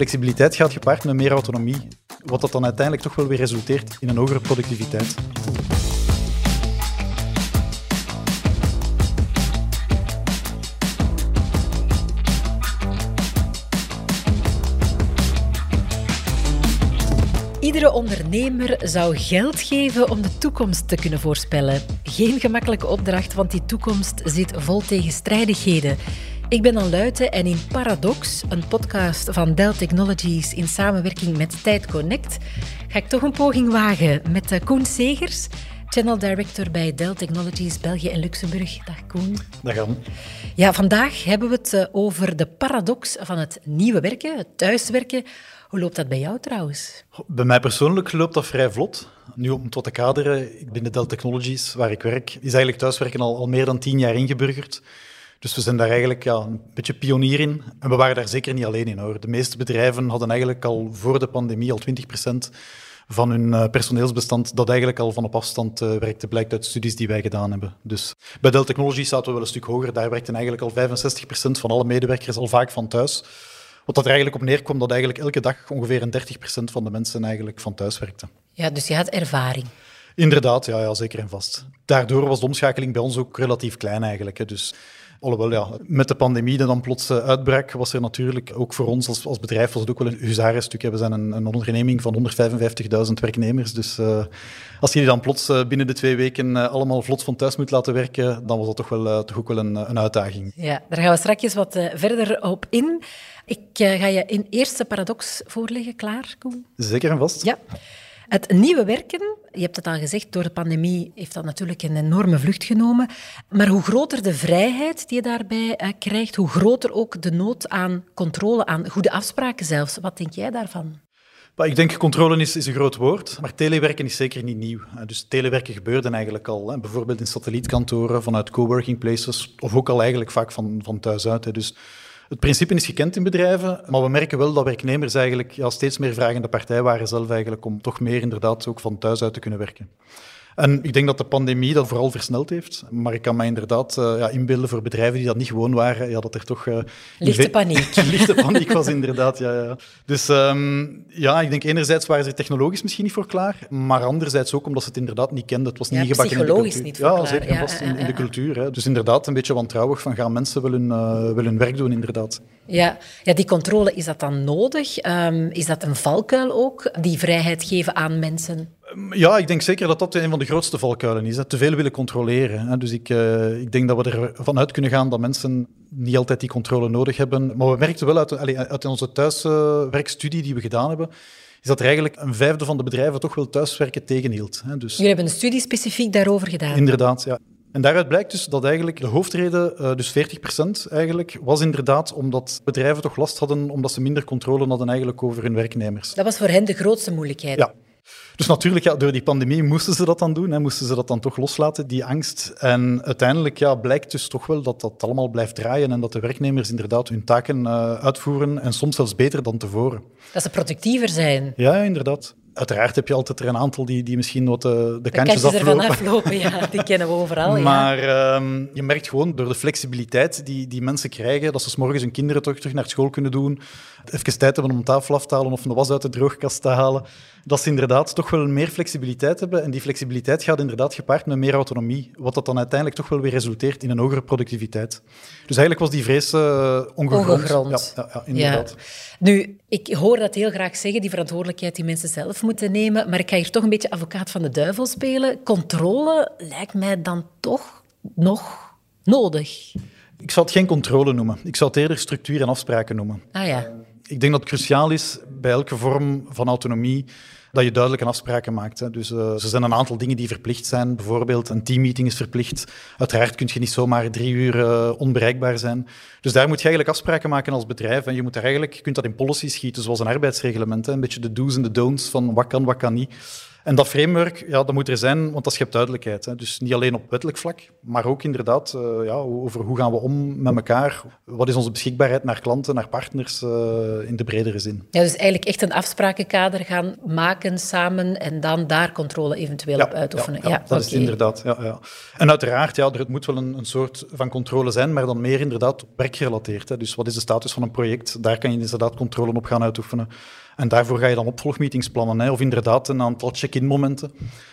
flexibiliteit gaat gepaard met meer autonomie, wat dat dan uiteindelijk toch wel weer resulteert in een hogere productiviteit. Iedere ondernemer zou geld geven om de toekomst te kunnen voorspellen. Geen gemakkelijke opdracht, want die toekomst zit vol tegenstrijdigheden. Ik ben Dan Luiten en in Paradox, een podcast van Dell Technologies in samenwerking met Tijd Connect, ga ik toch een poging wagen met eh, Koen Segers, Channel Director bij Dell Technologies België en Luxemburg. Dag Koen. Dag Anne. Ja, vandaag hebben we het eh, over de paradox van het nieuwe werken, het thuiswerken. Hoe loopt dat bij jou trouwens? Bij mij persoonlijk loopt dat vrij vlot. Nu om tot te kaderen, binnen Dell Technologies, waar ik werk, is eigenlijk thuiswerken al, al meer dan tien jaar ingeburgerd. Dus we zijn daar eigenlijk ja, een beetje pionier in. En we waren daar zeker niet alleen in hoor. De meeste bedrijven hadden eigenlijk al voor de pandemie al 20% van hun eh, personeelsbestand dat eigenlijk al van op afstand uh, werkte, blijkt uit studies die wij gedaan hebben. Dus bij Dell Technologies zaten we wel een stuk hoger. Daar werkten eigenlijk al 65% van alle medewerkers al vaak van thuis. Wat dat er eigenlijk op neerkwam, dat eigenlijk elke dag ongeveer een 30% van de mensen eigenlijk van thuis werkte. Ja, dus je had ervaring. Inderdaad, ja, ja, zeker en vast. Daardoor was de omschakeling bij ons ook relatief klein eigenlijk. Hè. Dus Alhoewel, ja, met de pandemie die dan plots eh, uitbrak, was er natuurlijk ook voor ons als, als bedrijf was het ook wel een huzarenstuk. We zijn een, een onderneming van 155.000 werknemers. Dus uh, als je die dan plots uh, binnen de twee weken uh, allemaal vlot van thuis moet laten werken, dan was dat toch, wel, toch ook wel een, een uitdaging. Ja, daar gaan we straks wat verder op in. Ik ga je in eerste paradox voorleggen. Klaar, Koen? Zeker en vast. Ja. Het nieuwe werken, je hebt het al gezegd, door de pandemie heeft dat natuurlijk een enorme vlucht genomen. Maar hoe groter de vrijheid die je daarbij uh, krijgt, hoe groter ook de nood aan controle, aan goede afspraken zelfs. Wat denk jij daarvan? Ik denk controle is, is, een groot woord, maar telewerken is zeker niet nieuw. Dus telewerken gebeurde eigenlijk al, bijvoorbeeld in satellietkantoren, vanuit coworking places, of ook al eigenlijk vaak van, van thuis uit. Dus het principe is gekend in bedrijven, maar we merken wel dat werknemers eigenlijk ja, steeds meer vragende partij waren zelf eigenlijk om toch meer inderdaad ook van thuis uit te kunnen werken. En ik denk dat de pandemie dat vooral versneld heeft. Maar ik kan me inderdaad uh, ja, inbeelden voor bedrijven die dat niet gewoon waren, ja, dat er toch... Uh, lichte paniek. lichte paniek was inderdaad, ja. ja. Dus um, ja, ik denk enerzijds waren ze technologisch misschien niet voor klaar, maar anderzijds ook omdat ze het inderdaad niet kenden. Het was niet ja, gebakken in de cultuur. niet voor ja, klaar. Zeker, ja, zeker in, in, de cultuur. Hè. Dus inderdaad een beetje wantrouwig van gaan mensen wel hun, uh, wel hun werk doen, inderdaad. Ja. ja, die controle, is dat dan nodig? Um, is dat een valkuil ook, die vrijheid geven aan mensen? Ja, ik denk zeker dat dat een van de grootste valkuilen is. Hè. Te veel willen controleren. Hè. Dus ik, uh, ik denk dat we ervan uit kunnen gaan dat mensen niet altijd die controle nodig hebben. Maar we merkten wel uit, uit onze thuiswerkstudie die we gedaan hebben, is dat er eigenlijk een vijfde van de bedrijven toch wel thuiswerken tegenhield. Hè. Dus, Jullie hebben een studie specifiek daarover gedaan? Inderdaad, ja. En daaruit blijkt dus dat eigenlijk de hoofdreden, uh, dus 40% eigenlijk, was inderdaad omdat bedrijven toch last hadden omdat ze minder controle hadden eigenlijk over hun werknemers. Dat was voor hen de grootste moeilijkheid. Ja. Dus natuurlijk, ja, door die pandemie moesten ze dat dan doen, hè, moesten ze dat dan toch loslaten, die angst. En uiteindelijk ja, blijkt dus toch wel dat dat allemaal blijft draaien en dat de werknemers inderdaad hun taken uh, uitvoeren en soms zelfs beter dan tevoren. Dat ze productiever zijn. Ja, inderdaad. Uiteraard heb je altijd er een aantal die, die misschien wat de, de, de kantjes, aflopen. ervan aflopen. Ja, die kennen we overal. Maar ja. um, je merkt gewoon door de flexibiliteit die, die mensen krijgen, dat ze s morgens hun kinderen toch terug naar school kunnen doen, even tijd hebben om een tafel af te halen of een was uit de droogkast te halen, dat ze inderdaad toch wel meer flexibiliteit hebben. En die flexibiliteit gaat inderdaad gepaard met meer autonomie, wat dat dan uiteindelijk toch wel weer resulteert in een hogere productiviteit. Dus eigenlijk was die vrees uh, ongegrond. ongegrond. Ja, ja, inderdaad. Ja. Nu, ik hoor dat heel graag zeggen, die verantwoordelijkheid die mensen zelf moeten nemen, maar ik ga hier toch een beetje advocaat van de duivel spelen. Controle lijkt mij dan toch nog nodig. Ik zou het geen controle noemen. Ik zou het eerder structuur en afspraken noemen. Ah ja. Ik denk dat het cruciaal is bij elke vorm van autonomie dat je duidelijke afspraken maakt. Hè. Dus uh, er zijn een aantal dingen die verplicht zijn. Bijvoorbeeld een teammeeting is verplicht. Uiteraard kun je niet zomaar drie uur uh, onbereikbaar zijn. Dus daar moet je eigenlijk afspraken maken als bedrijf. En je, moet eigenlijk, je kunt dat in policy schieten, zoals een arbeidsreglement. Een beetje de do's en de don'ts van wat kan, wat kan niet. En dat framework, ja, dat moet er zijn, want dat schept duidelijkheid. Hè. Dus niet alleen op wettelijk vlak, maar ook inderdaad uh, ja, over hoe gaan we om met elkaar. Wat is onze beschikbaarheid naar klanten, naar partners uh, in de bredere zin. Ja, dus eigenlijk echt een afsprakenkader gaan maken samen en dan daar controle eventueel op uitoefenen. Ja, dat is inderdaad. Ja, ja. En uiteraard, ja, er moet wel een, een soort van controle zijn, maar dan meer inderdaad werkgerelateerd. Hè. Dus wat is de status van een project? Daar kan je inderdaad controle op gaan uitoefenen. En daarvoor ga je dan opvolgmeetings plannen. Hè. Of inderdaad een aantal check-in momenten.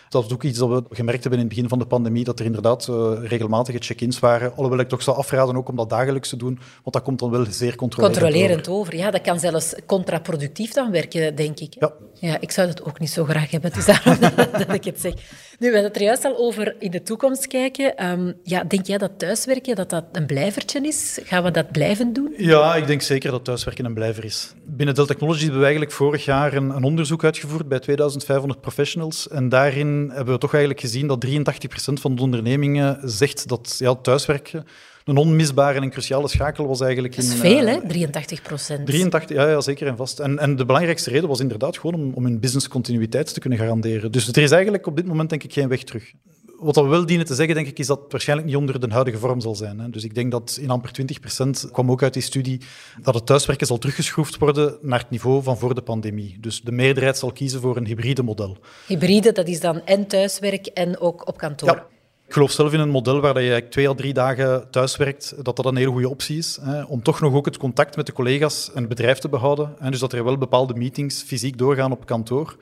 Dat is ook iets dat we gemerkt hebben in het begin van de pandemie, dat er inderdaad uh, regelmatige check-ins waren. Alhoewel ik toch zou afraden ook om dat dagelijks te doen, want dat komt dan wel zeer controlerend, controlerend over. Ja, dat kan zelfs contraproductief dan werken, denk ik. Ja. Ja, ik zou dat ook niet zo graag hebben, dus daarom dat ik het zeg. Nu, we hadden het er juist al over in de toekomst kijken. Um, ja, denk jij dat thuiswerken dat dat een blijvertje is? Gaan we dat blijven doen? Ja, ik denk zeker dat thuiswerken een blijver is. Binnen Dell Technologies hebben we eigenlijk vorig jaar een, een onderzoek uitgevoerd bij 2500 professionals. En daarin hebben we toch eigenlijk gezien dat 83% van de ondernemingen zegt dat ja, thuiswerken een onmisbare en cruciale schakel was eigenlijk... Dat is in, veel, uh, hè? 83 procent. 83, ja, ja, zeker en vast. En, en de belangrijkste reden was inderdaad gewoon om, om hun businesscontinuïteit te kunnen garanderen. Dus er is eigenlijk op dit moment denk ik geen weg terug. Wat we wel dienen te zeggen, denk ik, is dat het waarschijnlijk niet onder de huidige vorm zal zijn. Hè. Dus ik denk dat in amper 20% kwam ook uit die studie dat het thuiswerken zal teruggeschroefd worden naar het niveau van voor de pandemie. Dus de meerderheid zal kiezen voor een hybride model. Hybride, dat is dan en thuiswerk en ook op kantoor? Ja. Ik geloof zelf in een model waar je twee à drie dagen thuis werkt, dat dat een hele goede optie is. Hè, om toch nog ook het contact met de collega's en het bedrijf te behouden. Hè, dus dat er wel bepaalde meetings fysiek doorgaan op kantoor.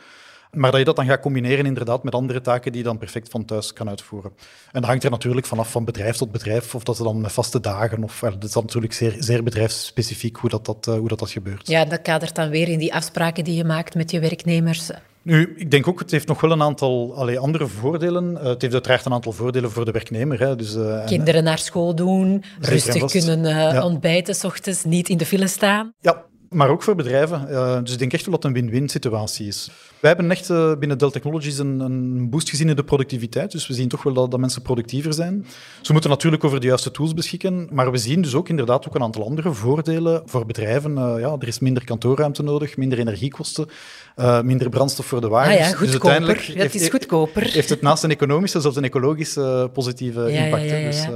Maar dat je dat dan gaat combineren inderdaad met andere taken die je dan perfect van thuis kan uitvoeren. En dat hangt er natuurlijk vanaf van bedrijf tot bedrijf, of dat ze dan met vaste dagen, of dat is dan natuurlijk zeer, zeer bedrijfsspecifiek hoe dat, dat, uh, hoe dat, dat gebeurt. Ja, dat kadert dan weer in die afspraken die je maakt met je werknemers. Nu, ik denk ook, het heeft nog wel een aantal allee, andere voordelen. Uh, het heeft uiteraard een aantal voordelen voor de werknemer. Hè. Dus, uh, Kinderen naar school doen, rustig kunnen uh, ja. ontbijten, s ochtends niet in de file staan. Ja, maar ook voor bedrijven. dus ik denk echt wel dat het een win-win situatie is. Wij hebben echt uh, binnen Dell Technologies een, een, boost gezien in de productiviteit. Dus we zien toch wel dat, dat, mensen productiever zijn. Ze moeten natuurlijk over de juiste tools beschikken. Maar we zien dus ook inderdaad ook een aantal andere voordelen voor bedrijven. Uh, ja, er is minder kantoorruimte nodig, minder energiekosten, uh, minder brandstof voor de wagens. Ah ja, goedkoper. Dus uiteindelijk het is heeft, goedkoper. Heeft het naast een economische zelfs een ecologische positieve ja, impact. Ja, ja, dus,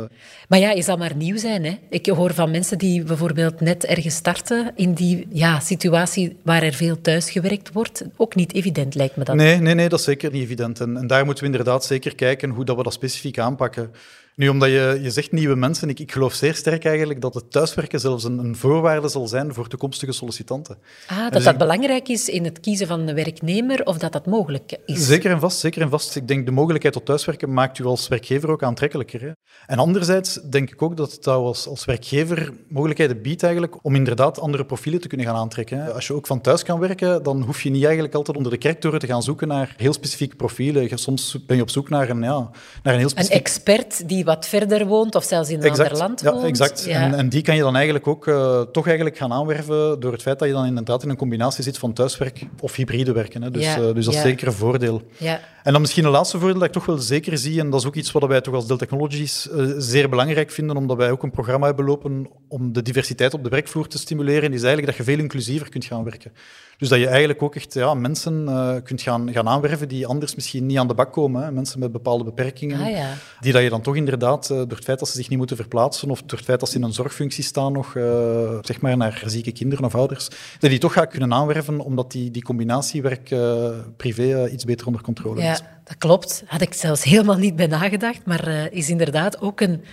maar ja, je zal maar nieuw zijn. Hè? Ik hoor van mensen die bijvoorbeeld net ergens starten in die ja, situatie waar er veel thuisgewerkt wordt. Ook niet evident, me. Nee, nee, nee, dat is zeker niet evident. En, en daar moeten we inderdaad zeker kijken hoe dat we dat specifiek aanpakken. Nu, omdat je, je zegt nieuwe mensen, ik, ik geloof zeer sterk eigenlijk dat het thuiswerken zelfs een, een voorwaarde zal zijn voor toekomstige sollicitanten. Ah, dat dus dat ik... belangrijk is in het kiezen van een werknemer of dat dat mogelijk is? Zeker en vast, zeker en vast. Ik denk de mogelijkheid tot thuiswerken maakt u als werkgever ook aantrekkelijker. Hè? En anderzijds denk ik ook dat het als, als werkgever mogelijkheden biedt eigenlijk om inderdaad andere profielen te kunnen gaan aantrekken. Hè? Als je ook van thuis kan werken, dan hoef je niet eigenlijk altijd onder de kerktoren te gaan zoeken naar heel specifieke profielen. Soms ben je op zoek naar een, ja, naar een heel specifiek... Een expert die wat verder woont of zelfs in een exact, ander land ja, woont. Exact. Ja. En, en, die kan je dan eigenlijk ook uh, toch eigenlijk gaan aanwerven door het feit dat je dan inderdaad in een combinatie zit van thuiswerk of hybride werken. Hè. Dus, ja, uh, dus dat is zeker een voordeel. Ja. En dan misschien een laatste voordeel dat ik toch wel zeker zie, en dat is ook iets wat wij toch als Dell Technologies uh, zeer belangrijk vinden, omdat wij ook een programma hebben lopen om de diversiteit op de werkvloer te stimuleren, is eigenlijk dat je veel inclusiever kunt gaan werken. Dus dat je eigenlijk ook echt ja, mensen uh, kunt gaan, gaan aanwerven die anders misschien niet aan de bak komen. Hè. Mensen met bepaalde beperkingen. Ah, ja. Die dat je dan toch inderdaad, uh, door het feit dat ze zich niet moeten verplaatsen of door het feit dat ze in een zorgfunctie staan nog, uh, zeg maar naar zieke kinderen of ouders, dat die toch gaat kunnen aanwerven omdat die, die combinatie werk-privé iets beter onder controle ja, is. Dat klopt. Had ik zelfs helemaal niet bij nagedacht, maar is inderdaad ook een,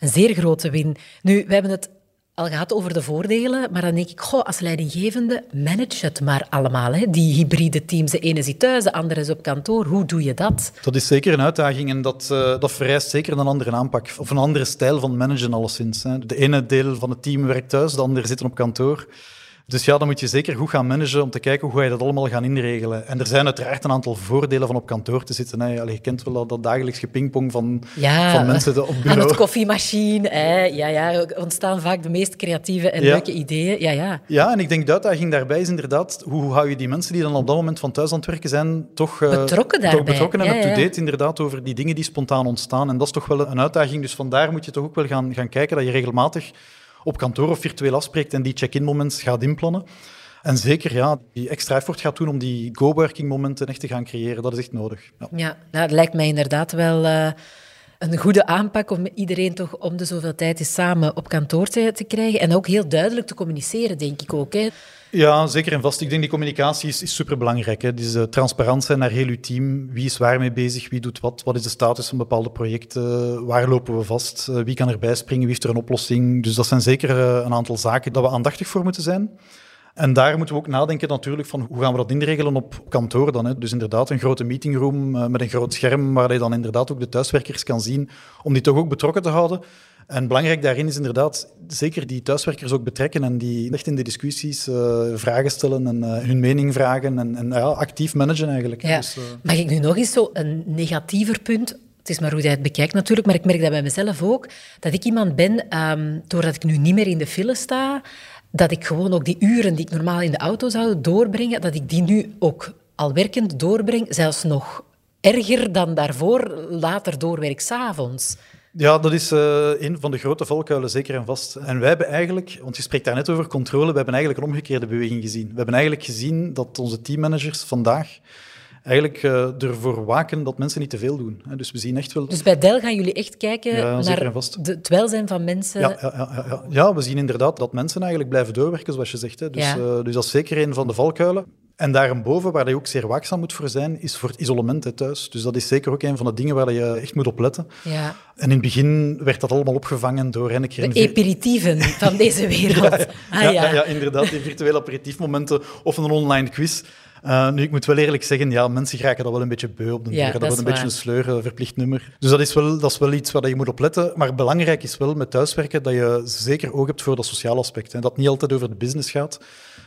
een zeer grote win. Nu, we hebben het al gehad over de voordelen, maar dan denk ik, goh, als leidinggevende, manage het maar allemaal. Hè. Die hybride teams, de ene zit thuis, de andere is op kantoor. Hoe doe je dat? Dat is zeker een uitdaging en dat, uh, dat vereist zeker een andere aanpak. Of een andere stijl van managen alleszins. Hè. De ene deel van het team werkt thuis, de andere zit op kantoor. Dus ja, dan moet je zeker goed gaan managen om te kijken hoe ga je dat allemaal gaan inregelen. En er zijn uiteraard een aantal voordelen van op kantoor te zitten. Hè. Allee, je kent wel dat, dat dagelijks gepingpong van, ja, van mensen op bureau. Aan het koffiemachine. Hè. Ja, ja, er ontstaan vaak de meest creatieve en ja. leuke ideeën. Ja, ja. ja, en ik denk de uitdaging daarbij is inderdaad, hoe hou je die mensen die dan op dat moment van thuis aan het werken zijn, toch uh, betrokken daarbij. Toch betrokken en ja, up-to-date inderdaad over die dingen die spontaan ontstaan. En dat is toch wel een uitdaging. Dus vandaar moet je toch ook wel gaan, gaan kijken dat je regelmatig op kantoor of virtueel afspreekt en die check-in moments gaat inplannen. En zeker, ja, die extra effort gaat doen om die go-working momenten echt te gaan creëren. Dat is echt nodig. Ja, ja nou, dat lijkt mij inderdaad wel uh, een goede aanpak om iedereen toch om de zoveel tijd eens samen op kantoor te, krijgen. En ook heel duidelijk te communiceren, denk ik ook. Hè. Ja, zeker en vast. Ik denk die communicatie is, is superbelangrijk. Hè. Dus uh, transparant zijn naar heel uw team. Wie is waar mee bezig? Wie doet wat? Wat is de status van bepaalde projecten? Waar lopen we vast? Uh, wie kan erbij springen? Wie heeft er een oplossing? Dus dat zijn zeker uh, een aantal zaken dat we aandachtig voor moeten zijn. En daar moeten we ook nadenken natuurlijk van hoe gaan we dat inregelen op kantoor dan. Hè? Dus inderdaad een grote meetingroom met een groot scherm waar je dan inderdaad ook de thuiswerkers kan zien, om die toch ook betrokken te houden. En belangrijk daarin is inderdaad zeker die thuiswerkers ook betrekken en die echt in de discussies uh, vragen stellen en uh, hun mening vragen en, en ja, actief managen eigenlijk. Ja. Dus, uh... Mag ik nu nog eens zo een negatiever punt het is maar hoe je het bekijkt natuurlijk, maar ik merk dat bij mezelf ook, dat ik iemand ben, um, doordat ik nu niet meer in de file sta, dat ik gewoon ook die uren die ik normaal in de auto zou doorbrengen, dat ik die nu ook al werkend doorbreng, zelfs nog erger dan daarvoor, later doorwerk s'avonds. Ja, dat is uh, een van de grote valkuilen, zeker en vast. En wij hebben eigenlijk, want je spreekt daar net over controle, we hebben eigenlijk een omgekeerde beweging gezien. We hebben eigenlijk gezien dat onze teammanagers vandaag eigenlijk uh, ervoor waken dat mensen niet te veel doen. Dus we zien echt wel... Dus bij Dell gaan jullie echt kijken ja, naar de, het welzijn van mensen? Ja, ja, ja, ja, ja. we zien inderdaad dat mensen eigenlijk blijven doorwerken, zoals je zegt. Hè. Dus, uh, dus dat is zeker een van de valkuilen. En daarboven, waar je ook zeer waakzaam moet voor zijn, is voor het isolement hè, thuis. Dus dat is zeker ook een van de dingen waar je echt moet op letten. Ja. En in het begin werd dat allemaal opgevangen door keer... De aperitieven van deze wereld. ja, ah, ja, ja. ja, inderdaad, die virtuele aperitiefmomenten of een online quiz. Uh, nu, ik moet wel eerlijk zeggen, ja, mensen raken dat wel een beetje beu op de ja, Dat, dat wordt een waar. beetje een sleur, verplicht nummer. Dus dat is, wel, dat is wel iets waar je moet op letten. Maar belangrijk is wel met thuiswerken dat je zeker oog hebt voor dat sociale aspect. Hè. Dat het niet altijd over de business gaat.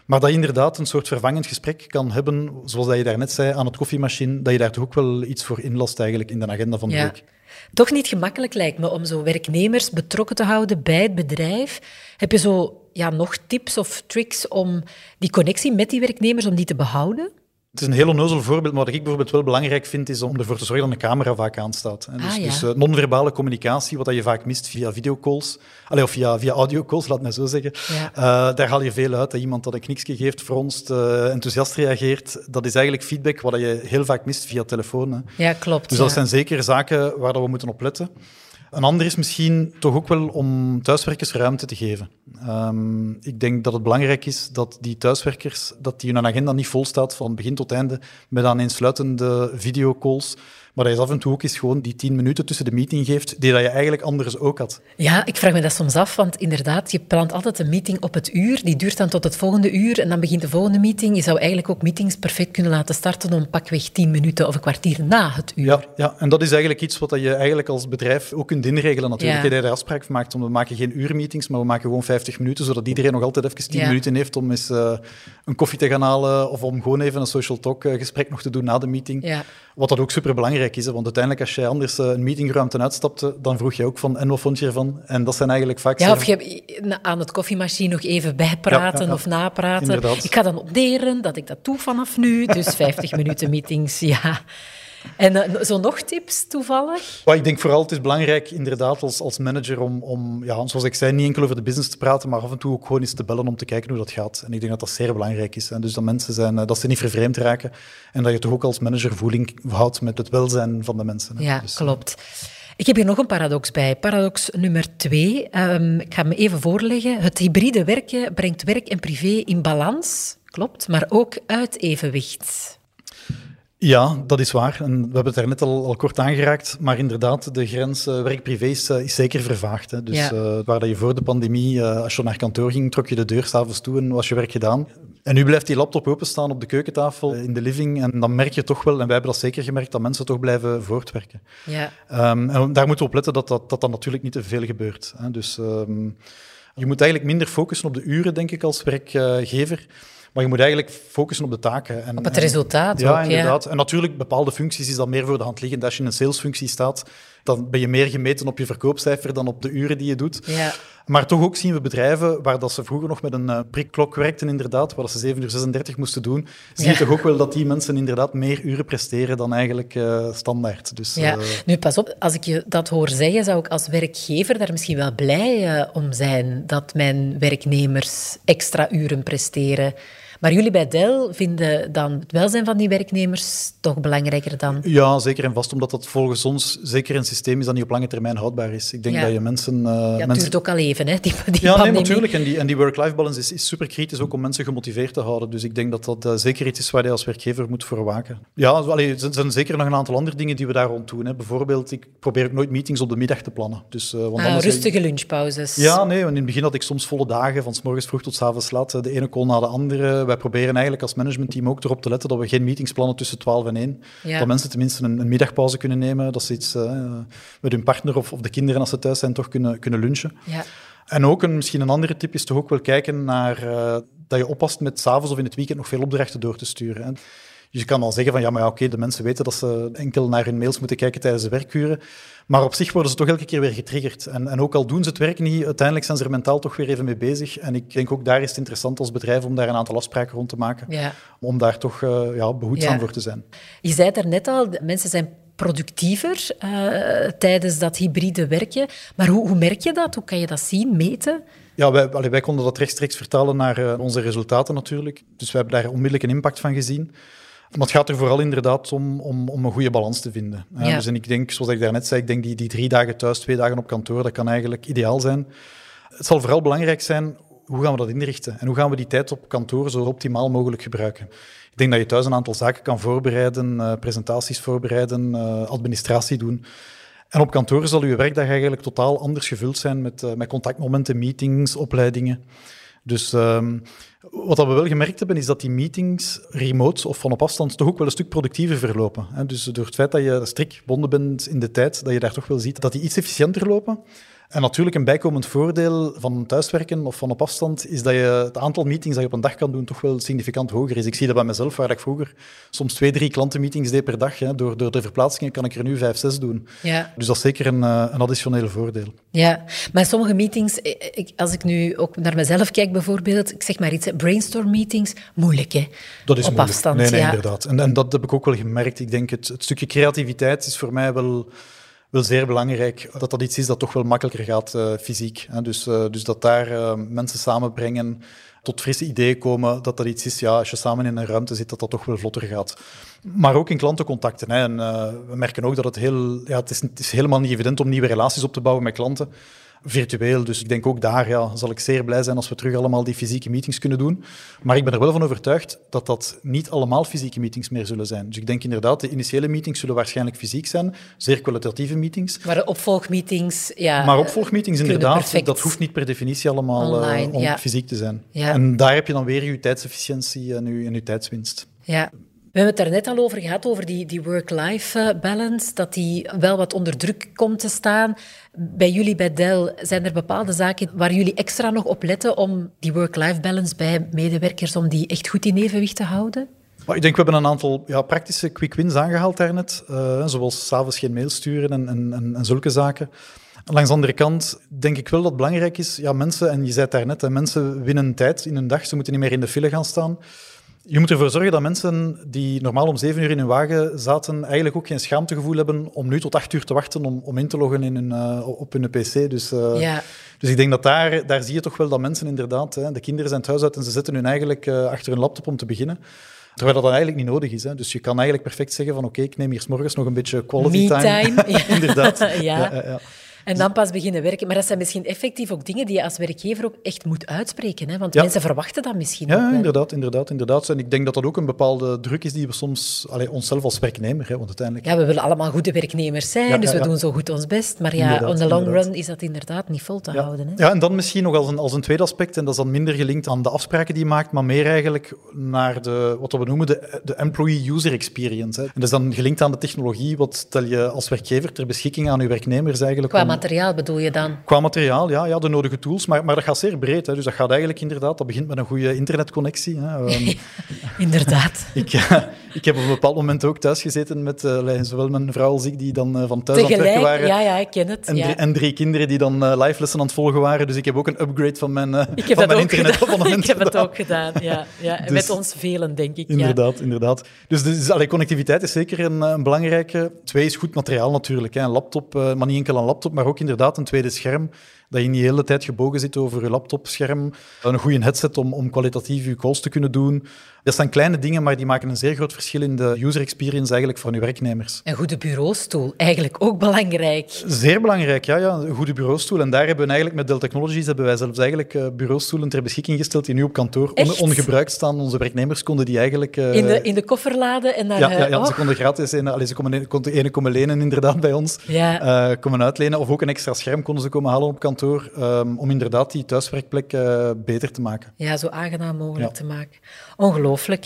Maar dat je inderdaad een soort vervangend gesprek kan hebben, zoals dat je daarnet zei, aan het koffiemachine, dat je daar toch ook wel iets voor inlast eigenlijk in de agenda van de ja. week. Toch niet gemakkelijk lijkt me om zo werknemers betrokken te houden bij het bedrijf. Heb je zo ja, nog tips of tricks om die connectie met die werknemers, om die te behouden? Het is een heel onnozel voorbeeld, maar wat ik bijvoorbeeld wel belangrijk vind, is om ervoor te zorgen dat een camera vaak aanstaat. Dus, ah, ja. dus uh, non-verbale communicatie, wat je vaak mist via videocalls, Allee, of via, via audiocalls, laat mij zo zeggen. Ja. Uh, daar haal je veel uit. Dat iemand dat een kniksje geeft, fronst, uh, enthousiast reageert. Dat is eigenlijk feedback wat je heel vaak mist via telefoon. Hè. Ja, klopt. Dus ja. dat zijn zeker zaken waar we moeten op letten. Een ander is misschien toch ook wel om thuiswerkers ruimte te geven. Um, ik denk dat het belangrijk is dat die thuiswerkers, dat die hun agenda niet vol staat van begin tot einde met aaneensluitende videocalls, maar dat je af en toe ook eens gewoon die tien minuten tussen de meeting geeft, die dat je eigenlijk anders ook had. Ja, ik vraag me dat soms af, want inderdaad, je plant altijd een meeting op het uur, die duurt dan tot het volgende uur en dan begint de volgende meeting. Je zou eigenlijk ook meetings perfect kunnen laten starten om pakweg tien minuten of een kwartier na het uur. Ja, ja, en dat is eigenlijk iets wat je eigenlijk als bedrijf ook kunt inregelen natuurlijk. Ja. Dat je daar afspraak van maakt, om, we maken geen uurmeetings, maar we maken gewoon 50 minuten, zodat iedereen nog altijd even 10 Ja. minuten heeft om eens uh, een koffie te gaan halen of om gewoon even een social talk uh, gesprek nog te doen na de meeting. Ja. Wat dat ook superbelangrijk is, hè, want uiteindelijk als jij anders uh, een meetingruimte uitstapte, dan vroeg je ook van, en wat vond je ervan? En dat zijn eigenlijk vaak... Ja, of je aan het koffiemachine nog even bijpraten Ja, ja, ja. of napraten. Inderdaad. Ik ga dan noteren dat ik dat doe vanaf nu, dus 50 minuten meetings, ja. En uh, zo nog tips toevallig? Maar ik denk vooral, het is belangrijk inderdaad als, als manager om, om, ja, zoals ik zei, niet enkel over de business te praten, maar af en toe ook gewoon eens te bellen om te kijken hoe dat gaat. En ik denk dat dat zeer belangrijk is. En dus dat mensen zijn, dat ze niet vervreemd raken en dat je toch ook als manager voeling houdt met het welzijn van de mensen. Hè. Ja, Dus, klopt. Ik heb hier nog een paradox bij. Paradox nummer twee. Um, ik ga me even voorleggen. Het hybride werken brengt werk en privé in balans. Klopt, maar ook uit evenwicht. Ja, dat is waar. En we hebben het daar net al, al kort aangeraakt. Maar inderdaad, de grens uh, werk-privé is, uh, is, zeker vervaagd. Hè. Dus Ja. uh, waar dat je voor de pandemie, als je naar kantoor ging, trok je de deur s'avonds toe en was je werk gedaan. En nu blijft die laptop openstaan op de keukentafel in de living. En dan merk je toch wel, en wij hebben dat zeker gemerkt, dat mensen toch blijven voortwerken. Ja, Um, en daar moeten we op letten dat dat, dat, dat natuurlijk niet te veel gebeurt. Hè. Dus um, je moet eigenlijk minder focussen op de uren, denk ik, als werkgever. Maar je moet eigenlijk focussen op de taken. En, op het en- resultaat ja, ook. inderdaad. En natuurlijk, bepaalde functies is dat meer voor de hand liggend. Als je in een salesfunctie staat, dan ben je meer gemeten op je verkoopcijfer dan op de uren die je doet. Ja. Maar toch ook zien we bedrijven waar dat ze vroeger nog met een uh, prikklok werkten, inderdaad, waar dat ze 7 uur 36 moesten doen, zie je Ja. toch ook wel dat die mensen inderdaad meer uren presteren dan eigenlijk uh, standaard. Dus, Ja, uh, nu pas op, als ik je dat hoor zeggen, zou ik als werkgever daar misschien wel blij om zijn dat mijn werknemers extra uren presteren. Maar jullie bij Dell vinden dan het welzijn van die werknemers toch belangrijker dan? Ja, zeker en vast, omdat dat volgens ons zeker een systeem is dat niet op lange termijn houdbaar is. Ik denk Ja. dat je mensen... uh, Ja, het mensen... duurt ook al even, hè, die, die Ja, nee, natuurlijk. En die, en die work-life balance is, is super kritisch ook om mensen gemotiveerd te houden. Dus ik denk dat dat eh, zeker iets is waar je als werkgever moet voor waken. Ja, allee, er zijn- zeker nog een aantal andere dingen die we daar rond doen. Hè. Bijvoorbeeld, ik probeer ook nooit meetings op de middag te plannen. Dus, eh, want Ah, rustige lunchpauzes. Ja, nee, want in het begin had ik soms volle dagen, van s morgens vroeg tot s avonds laat, de ene call na de andere. Wij proberen eigenlijk als managementteam ook erop te letten dat we geen meetings plannen tussen 12 en 1. Ja. Dat mensen tenminste een, een middagpauze kunnen nemen, dat ze iets eh, met hun partner of, of de kinderen als ze thuis zijn toch kunnen, kunnen lunchen. Ja. En ook een, misschien een andere tip is toch ook wel kijken naar eh, dat je oppast met s'avonds of in het weekend nog veel opdrachten door te sturen. Hè. Dus je kan al zeggen van ja, maar ja, oké, de mensen weten dat ze enkel naar hun mails moeten kijken tijdens de werkuren. Maar op zich worden ze toch elke keer weer getriggerd. En, en ook al doen ze het werk niet, uiteindelijk zijn ze er mentaal toch weer even mee bezig. En ik denk ook daar is het interessant als bedrijf om daar een aantal afspraken rond te maken. Ja. Om daar toch eh, ja, behoedzaam Ja. voor te zijn. Je zei het net al, mensen zijn productiever eh, tijdens dat hybride werken. Maar hoe, hoe merk je dat? Hoe kan je dat zien, meten? Ja, wij, allee, wij konden dat rechtstreeks vertalen naar eh, onze resultaten natuurlijk. Dus wij hebben daar onmiddellijk een impact van gezien. Maar het gaat er vooral inderdaad om, om, om een goede balans te vinden. Ja. Dus en ik denk, zoals ik daarnet zei, ik denk die, die drie dagen thuis, twee dagen op kantoor, dat kan eigenlijk ideaal zijn. Het zal vooral belangrijk zijn, hoe gaan we dat inrichten? En hoe gaan we die tijd op kantoor zo optimaal mogelijk gebruiken? Ik denk dat je thuis een aantal zaken kan voorbereiden, eh, presentaties voorbereiden, eh, administratie doen. En op kantoor zal uw werkdag eigenlijk totaal anders gevuld zijn met, eh, met contactmomenten, meetings, opleidingen. Dus ehm, wat we wel gemerkt hebben, is dat die meetings remote of van op afstand toch ook wel een stuk productiever verlopen. Hè. Dus door het feit dat je strikt gebonden bent in de tijd, dat je daar toch wel ziet dat die iets efficiënter lopen. En natuurlijk een bijkomend voordeel van thuiswerken of van op afstand is dat je het aantal meetings dat je op een dag kan doen toch wel significant hoger is. Ik zie dat bij mezelf, waar ik vroeger soms twee, drie klantenmeetings deed per dag. Hè. Door, door de verplaatsingen kan ik er nu vijf, zes doen. Ja. Dus dat is zeker een, eh, een additioneel voordeel. Ja, maar sommige meetings, eh, ik, als ik nu ook naar mezelf kijk bijvoorbeeld, ik zeg maar iets, brainstorm meetings, moeilijk hè? Dat is Op moeilijk. afstand, Nee, nee, ja. inderdaad. En, en dat heb ik ook wel gemerkt. Ik denk, het, het stukje creativiteit is voor mij wel, wel zeer belangrijk. Dat dat iets is dat toch wel makkelijker gaat eh, fysiek. Hè. Dus, eh, dus dat daar eh, mensen samenbrengen, tot frisse ideeën komen, dat dat iets is, ja, als je samen in een ruimte zit, dat dat toch wel vlotter gaat. Maar ook in klantencontacten. Hè. En, we merken ook dat het heel... Ja, het, is, het is helemaal niet evident om nieuwe relaties op te bouwen met klanten virtueel. Dus ik denk ook daar ja, zal ik zeer blij zijn als we terug allemaal die fysieke meetings kunnen doen. Maar ik ben er wel van overtuigd dat dat niet allemaal fysieke meetings meer zullen zijn. Dus ik denk inderdaad, de initiële meetings zullen waarschijnlijk fysiek zijn, zeer kwalitatieve meetings. Maar de opvolgmeetings, ja. Maar opvolgmeetings kunnen inderdaad, dat hoeft niet per definitie allemaal eh, Online, om ja. fysiek te zijn. Ja. En daar heb je dan weer je tijdsefficiëntie en je, en je tijdswinst. Ja. We hebben het daar net al over gehad, over die, die work-life eh, balance, dat die wel wat onder druk komt te staan. Bij jullie bij Dell, zijn er bepaalde zaken waar jullie extra nog op letten om die work-life balance bij medewerkers, om die echt goed in evenwicht te houden? Ik denk, we hebben een aantal ja, praktische quick wins aangehaald daarnet. eh zoals s'avonds geen mail sturen en, en, en, zulke zaken. Langs de andere kant denk ik wel dat het belangrijk is, ja, mensen, en je zei daarnet, hè, mensen winnen tijd in hun dag, ze moeten niet meer in de file gaan staan. Je moet ervoor zorgen dat mensen die normaal om zeven uur in hun wagen zaten, eigenlijk ook geen schaamtegevoel hebben om nu tot acht uur te wachten om, om in te loggen in hun, eh, op hun pc. Dus, eh, Ja. dus ik denk dat daar, daar zie je toch wel dat mensen inderdaad, hè, de kinderen zijn het huis uit en ze zetten hun eigenlijk eh, achter hun laptop om te beginnen. Terwijl dat dan eigenlijk niet nodig is. Hè. Dus je kan eigenlijk perfect zeggen van oké, ik neem hier 's morgens nog een beetje quality Me-time. Ja. inderdaad. Ja, ja. En dan pas beginnen werken. Maar dat zijn misschien effectief ook dingen die je als werkgever ook echt moet uitspreken. Hè? Want Ja. mensen verwachten dat misschien ook Ja, wel. inderdaad, inderdaad, inderdaad. En ik denk dat dat ook een bepaalde druk is die we soms, allee, onszelf als werknemer, hè, want uiteindelijk... Ja, we willen allemaal goede werknemers zijn, Ja, dus we doen zo goed ons best. Maar ja, Inderdaad, on the long inderdaad. run is dat inderdaad niet vol te houden. Hè? ja, en dan misschien nog als een, als een tweede aspect, en dat is dan minder gelinkt aan de afspraken die je maakt, maar meer eigenlijk naar de, wat we noemen de, de employee user experience. Hè. En dat is dan gelinkt aan de technologie, wat stel je als werkgever ter beschikking aan je werknemers eigenlijk. Qua om- materiaal bedoel je dan? Qua materiaal, ja, ja, de nodige tools, maar, maar dat gaat zeer breed. Hè. Dus dat gaat eigenlijk inderdaad, dat begint met een goede internetconnectie. Hè. Ehm, Inderdaad. ik, eh, ik heb op een bepaald moment ook thuis gezeten met eh, zowel mijn vrouw als ik, die dan eh, van thuis aan het werken Tegelijk, waren. ja, ja, ik ken het. En, ja. drie, en drie kinderen die dan live lessen aan het volgen waren. Dus ik heb ook een upgrade van mijn, van mijn internetabonnement Ik heb het ook gedaan, ja. ja. Dus- Met ons velen, denk ik. Ja. Inderdaad, inderdaad. Dus, dus allee, connectiviteit is zeker een, een belangrijke. Twee is goed materiaal natuurlijk. Hè. Een laptop, maar niet enkel een laptop, maar ook inderdaad een tweede scherm dat je niet de hele tijd gebogen zit over je laptopscherm. Een goede headset om, om kwalitatief je calls te kunnen doen. Dat zijn kleine dingen, maar die maken een zeer groot verschil in de user experience eigenlijk voor je werknemers. Een goede bureaustoel, eigenlijk ook belangrijk. Zeer belangrijk, ja. ja. Een goede bureaustoel. En daar hebben we eigenlijk met Dell Technologies hebben wij zelfs eigenlijk uh, bureaustoelen ter beschikking gesteld die nu op kantoor on ongebruikt staan. Onze werknemers konden die eigenlijk... Uh, in, de, in de koffer laden en naar... Ja, ja, ja ze konden gratis... En, allee, ze konden, konden ene komen lenen inderdaad bij ons. Ja. Uh, komen uitlenen. Of ook een extra scherm konden ze komen halen op kantoor. Um, om inderdaad die thuiswerkplek uh, beter te maken. Ja, zo aangenaam mogelijk te maken. Ongelooflijk.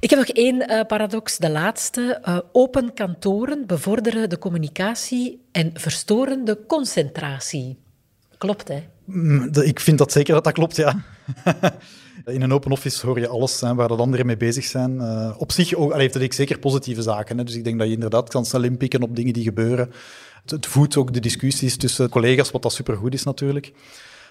Ik heb nog één uh, paradox, de laatste. Uh, open kantoren bevorderen de communicatie en verstoren de concentratie. Klopt, hè? Mm, ik vind dat zeker dat dat klopt, ja. In een open office hoor je alles hè, waar de anderen mee bezig zijn. Uh, op zich ook, heeft het zeker positieve zaken. Hè. Dus ik denk dat je inderdaad kan snel inpikken op dingen die gebeuren. Het, voedt ook de discussies tussen collega's, wat dat supergoed is natuurlijk.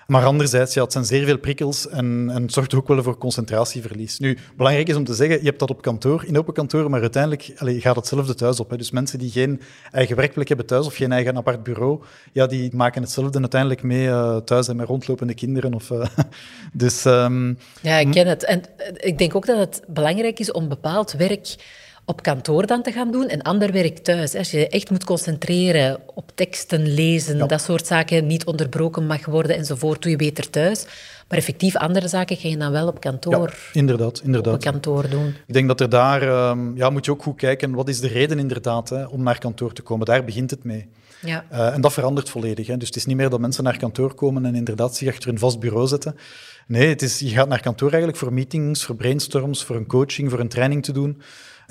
Maar anderzijds, ja, het zijn zeer veel prikkels en, en het zorgt ook wel voor concentratieverlies. Nu, belangrijk is om te zeggen, je hebt dat op kantoor, in open kantoor, maar uiteindelijk allez, gaat hetzelfde thuis op. Hè. Dus mensen die geen eigen werkplek hebben thuis of geen eigen apart bureau, ja, die maken hetzelfde uiteindelijk mee uh, thuis en met rondlopende kinderen. Of, uh, dus, um, ja, ik ken het. En eh, ik denk ook dat het belangrijk is om bepaald werk op kantoor dan te gaan doen en ander werk thuis. Als je echt moet concentreren op teksten, lezen, dat soort zaken, niet onderbroken mag worden enzovoort, doe je beter thuis. Maar effectief andere zaken ga je dan wel op kantoor, ja, inderdaad, inderdaad. Op kantoor doen. Ik denk dat er daar, um, ja, moet je ook goed kijken, wat is de reden inderdaad hè, om naar kantoor te komen? Daar begint het mee. Ja. Uh, en dat verandert volledig. Hè. Dus het is niet meer dat mensen naar kantoor komen en inderdaad zich achter een vast bureau zetten. Nee, het is, je gaat naar kantoor eigenlijk voor meetings, voor brainstorms, voor een coaching, voor een training te doen.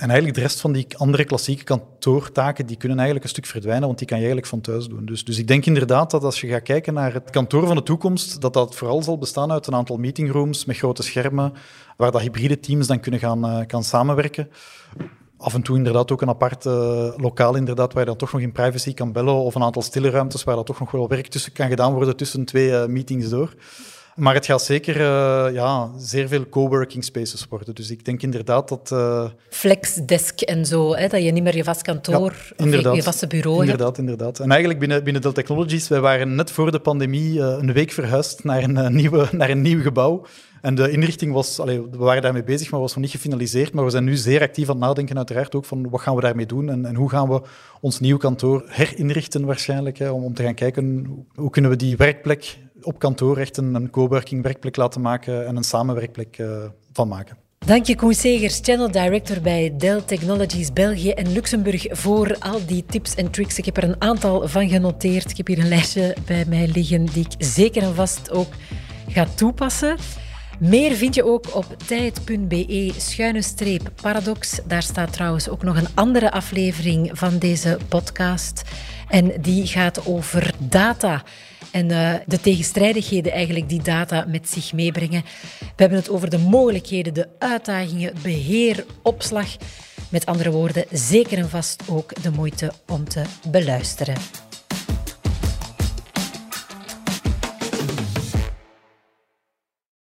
En eigenlijk de rest van die andere klassieke kantoortaken, die kunnen eigenlijk een stuk verdwijnen, want die kan je eigenlijk van thuis doen. Dus, dus ik denk inderdaad dat als je gaat kijken naar het kantoor van de toekomst, dat dat vooral zal bestaan uit een aantal meetingrooms met grote schermen, waar dat hybride teams dan kunnen gaan, kan samenwerken. Af en toe inderdaad ook een apart uh, lokaal, inderdaad, waar je dan toch nog in privacy kan bellen, of een aantal stille ruimtes waar dat toch nog wel werk tussen kan gedaan worden tussen twee uh, meetings door. Maar het gaat zeker uh, ja, zeer veel coworking spaces worden. Dus ik denk inderdaad dat... Uh... Flexdesk en zo, hè, dat je niet meer je vast kantoor ja, of je vaste bureau inderdaad, hebt. Inderdaad, En eigenlijk binnen, binnen Dell Technologies, wij waren net voor de pandemie uh, een week verhuisd naar een, nieuwe, naar een nieuw gebouw. En de inrichting was, allee, we waren daarmee bezig, maar was nog niet gefinaliseerd. Maar we zijn nu zeer actief aan het nadenken, uiteraard ook van wat gaan we daarmee doen en, en hoe gaan we ons nieuw kantoor herinrichten waarschijnlijk. Hè, om, om te gaan kijken hoe kunnen we die werkplek op kantoor echt een, een coworking werkplek laten maken en een samenwerkplek uh, van maken. Dank je, Koen Segers, Channel Director bij Dell Technologies België en Luxemburg, voor al die tips en tricks. Ik heb er een aantal van genoteerd. Ik heb hier een lijstje bij mij liggen die ik zeker en vast ook ga toepassen. Meer vind je ook op tijd.be schuine streep paradox. Daar staat trouwens ook nog een andere aflevering van deze podcast. En die gaat over data en uh, de tegenstrijdigheden eigenlijk die data met zich meebrengen. We hebben het over de mogelijkheden, de uitdagingen, beheer, opslag. Met andere woorden, zeker en vast ook de moeite om te beluisteren.